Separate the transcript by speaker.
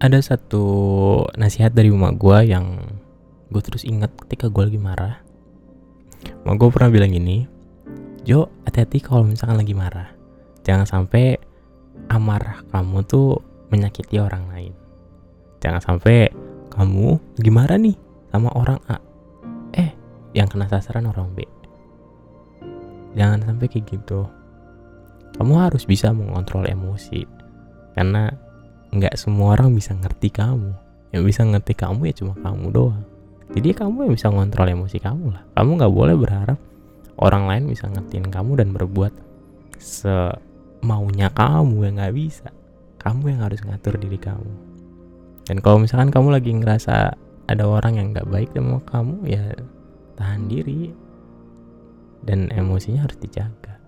Speaker 1: ada satu nasihat dari emak gue yang gue terus ingat ketika gue lagi marah. Emak gue pernah bilang gini Jo hati-hati kalau misalkan lagi marah. Jangan sampai amarah kamu tuh menyakiti orang lain. Jangan sampai kamu lagi marah nih sama orang A. Eh yang kena sasaran orang B. Jangan sampai kayak gitu. Kamu harus bisa mengontrol emosi. Karena nggak semua orang bisa ngerti kamu. Yang bisa ngerti kamu ya cuma kamu doang. Jadi kamu yang bisa ngontrol emosi kamu lah. Kamu nggak boleh berharap orang lain bisa ngertiin kamu dan berbuat semaunya kamu yang nggak bisa. Kamu yang harus ngatur diri kamu. Dan kalau misalkan kamu lagi ngerasa ada orang yang nggak baik sama kamu ya tahan diri. Dan emosinya harus dijaga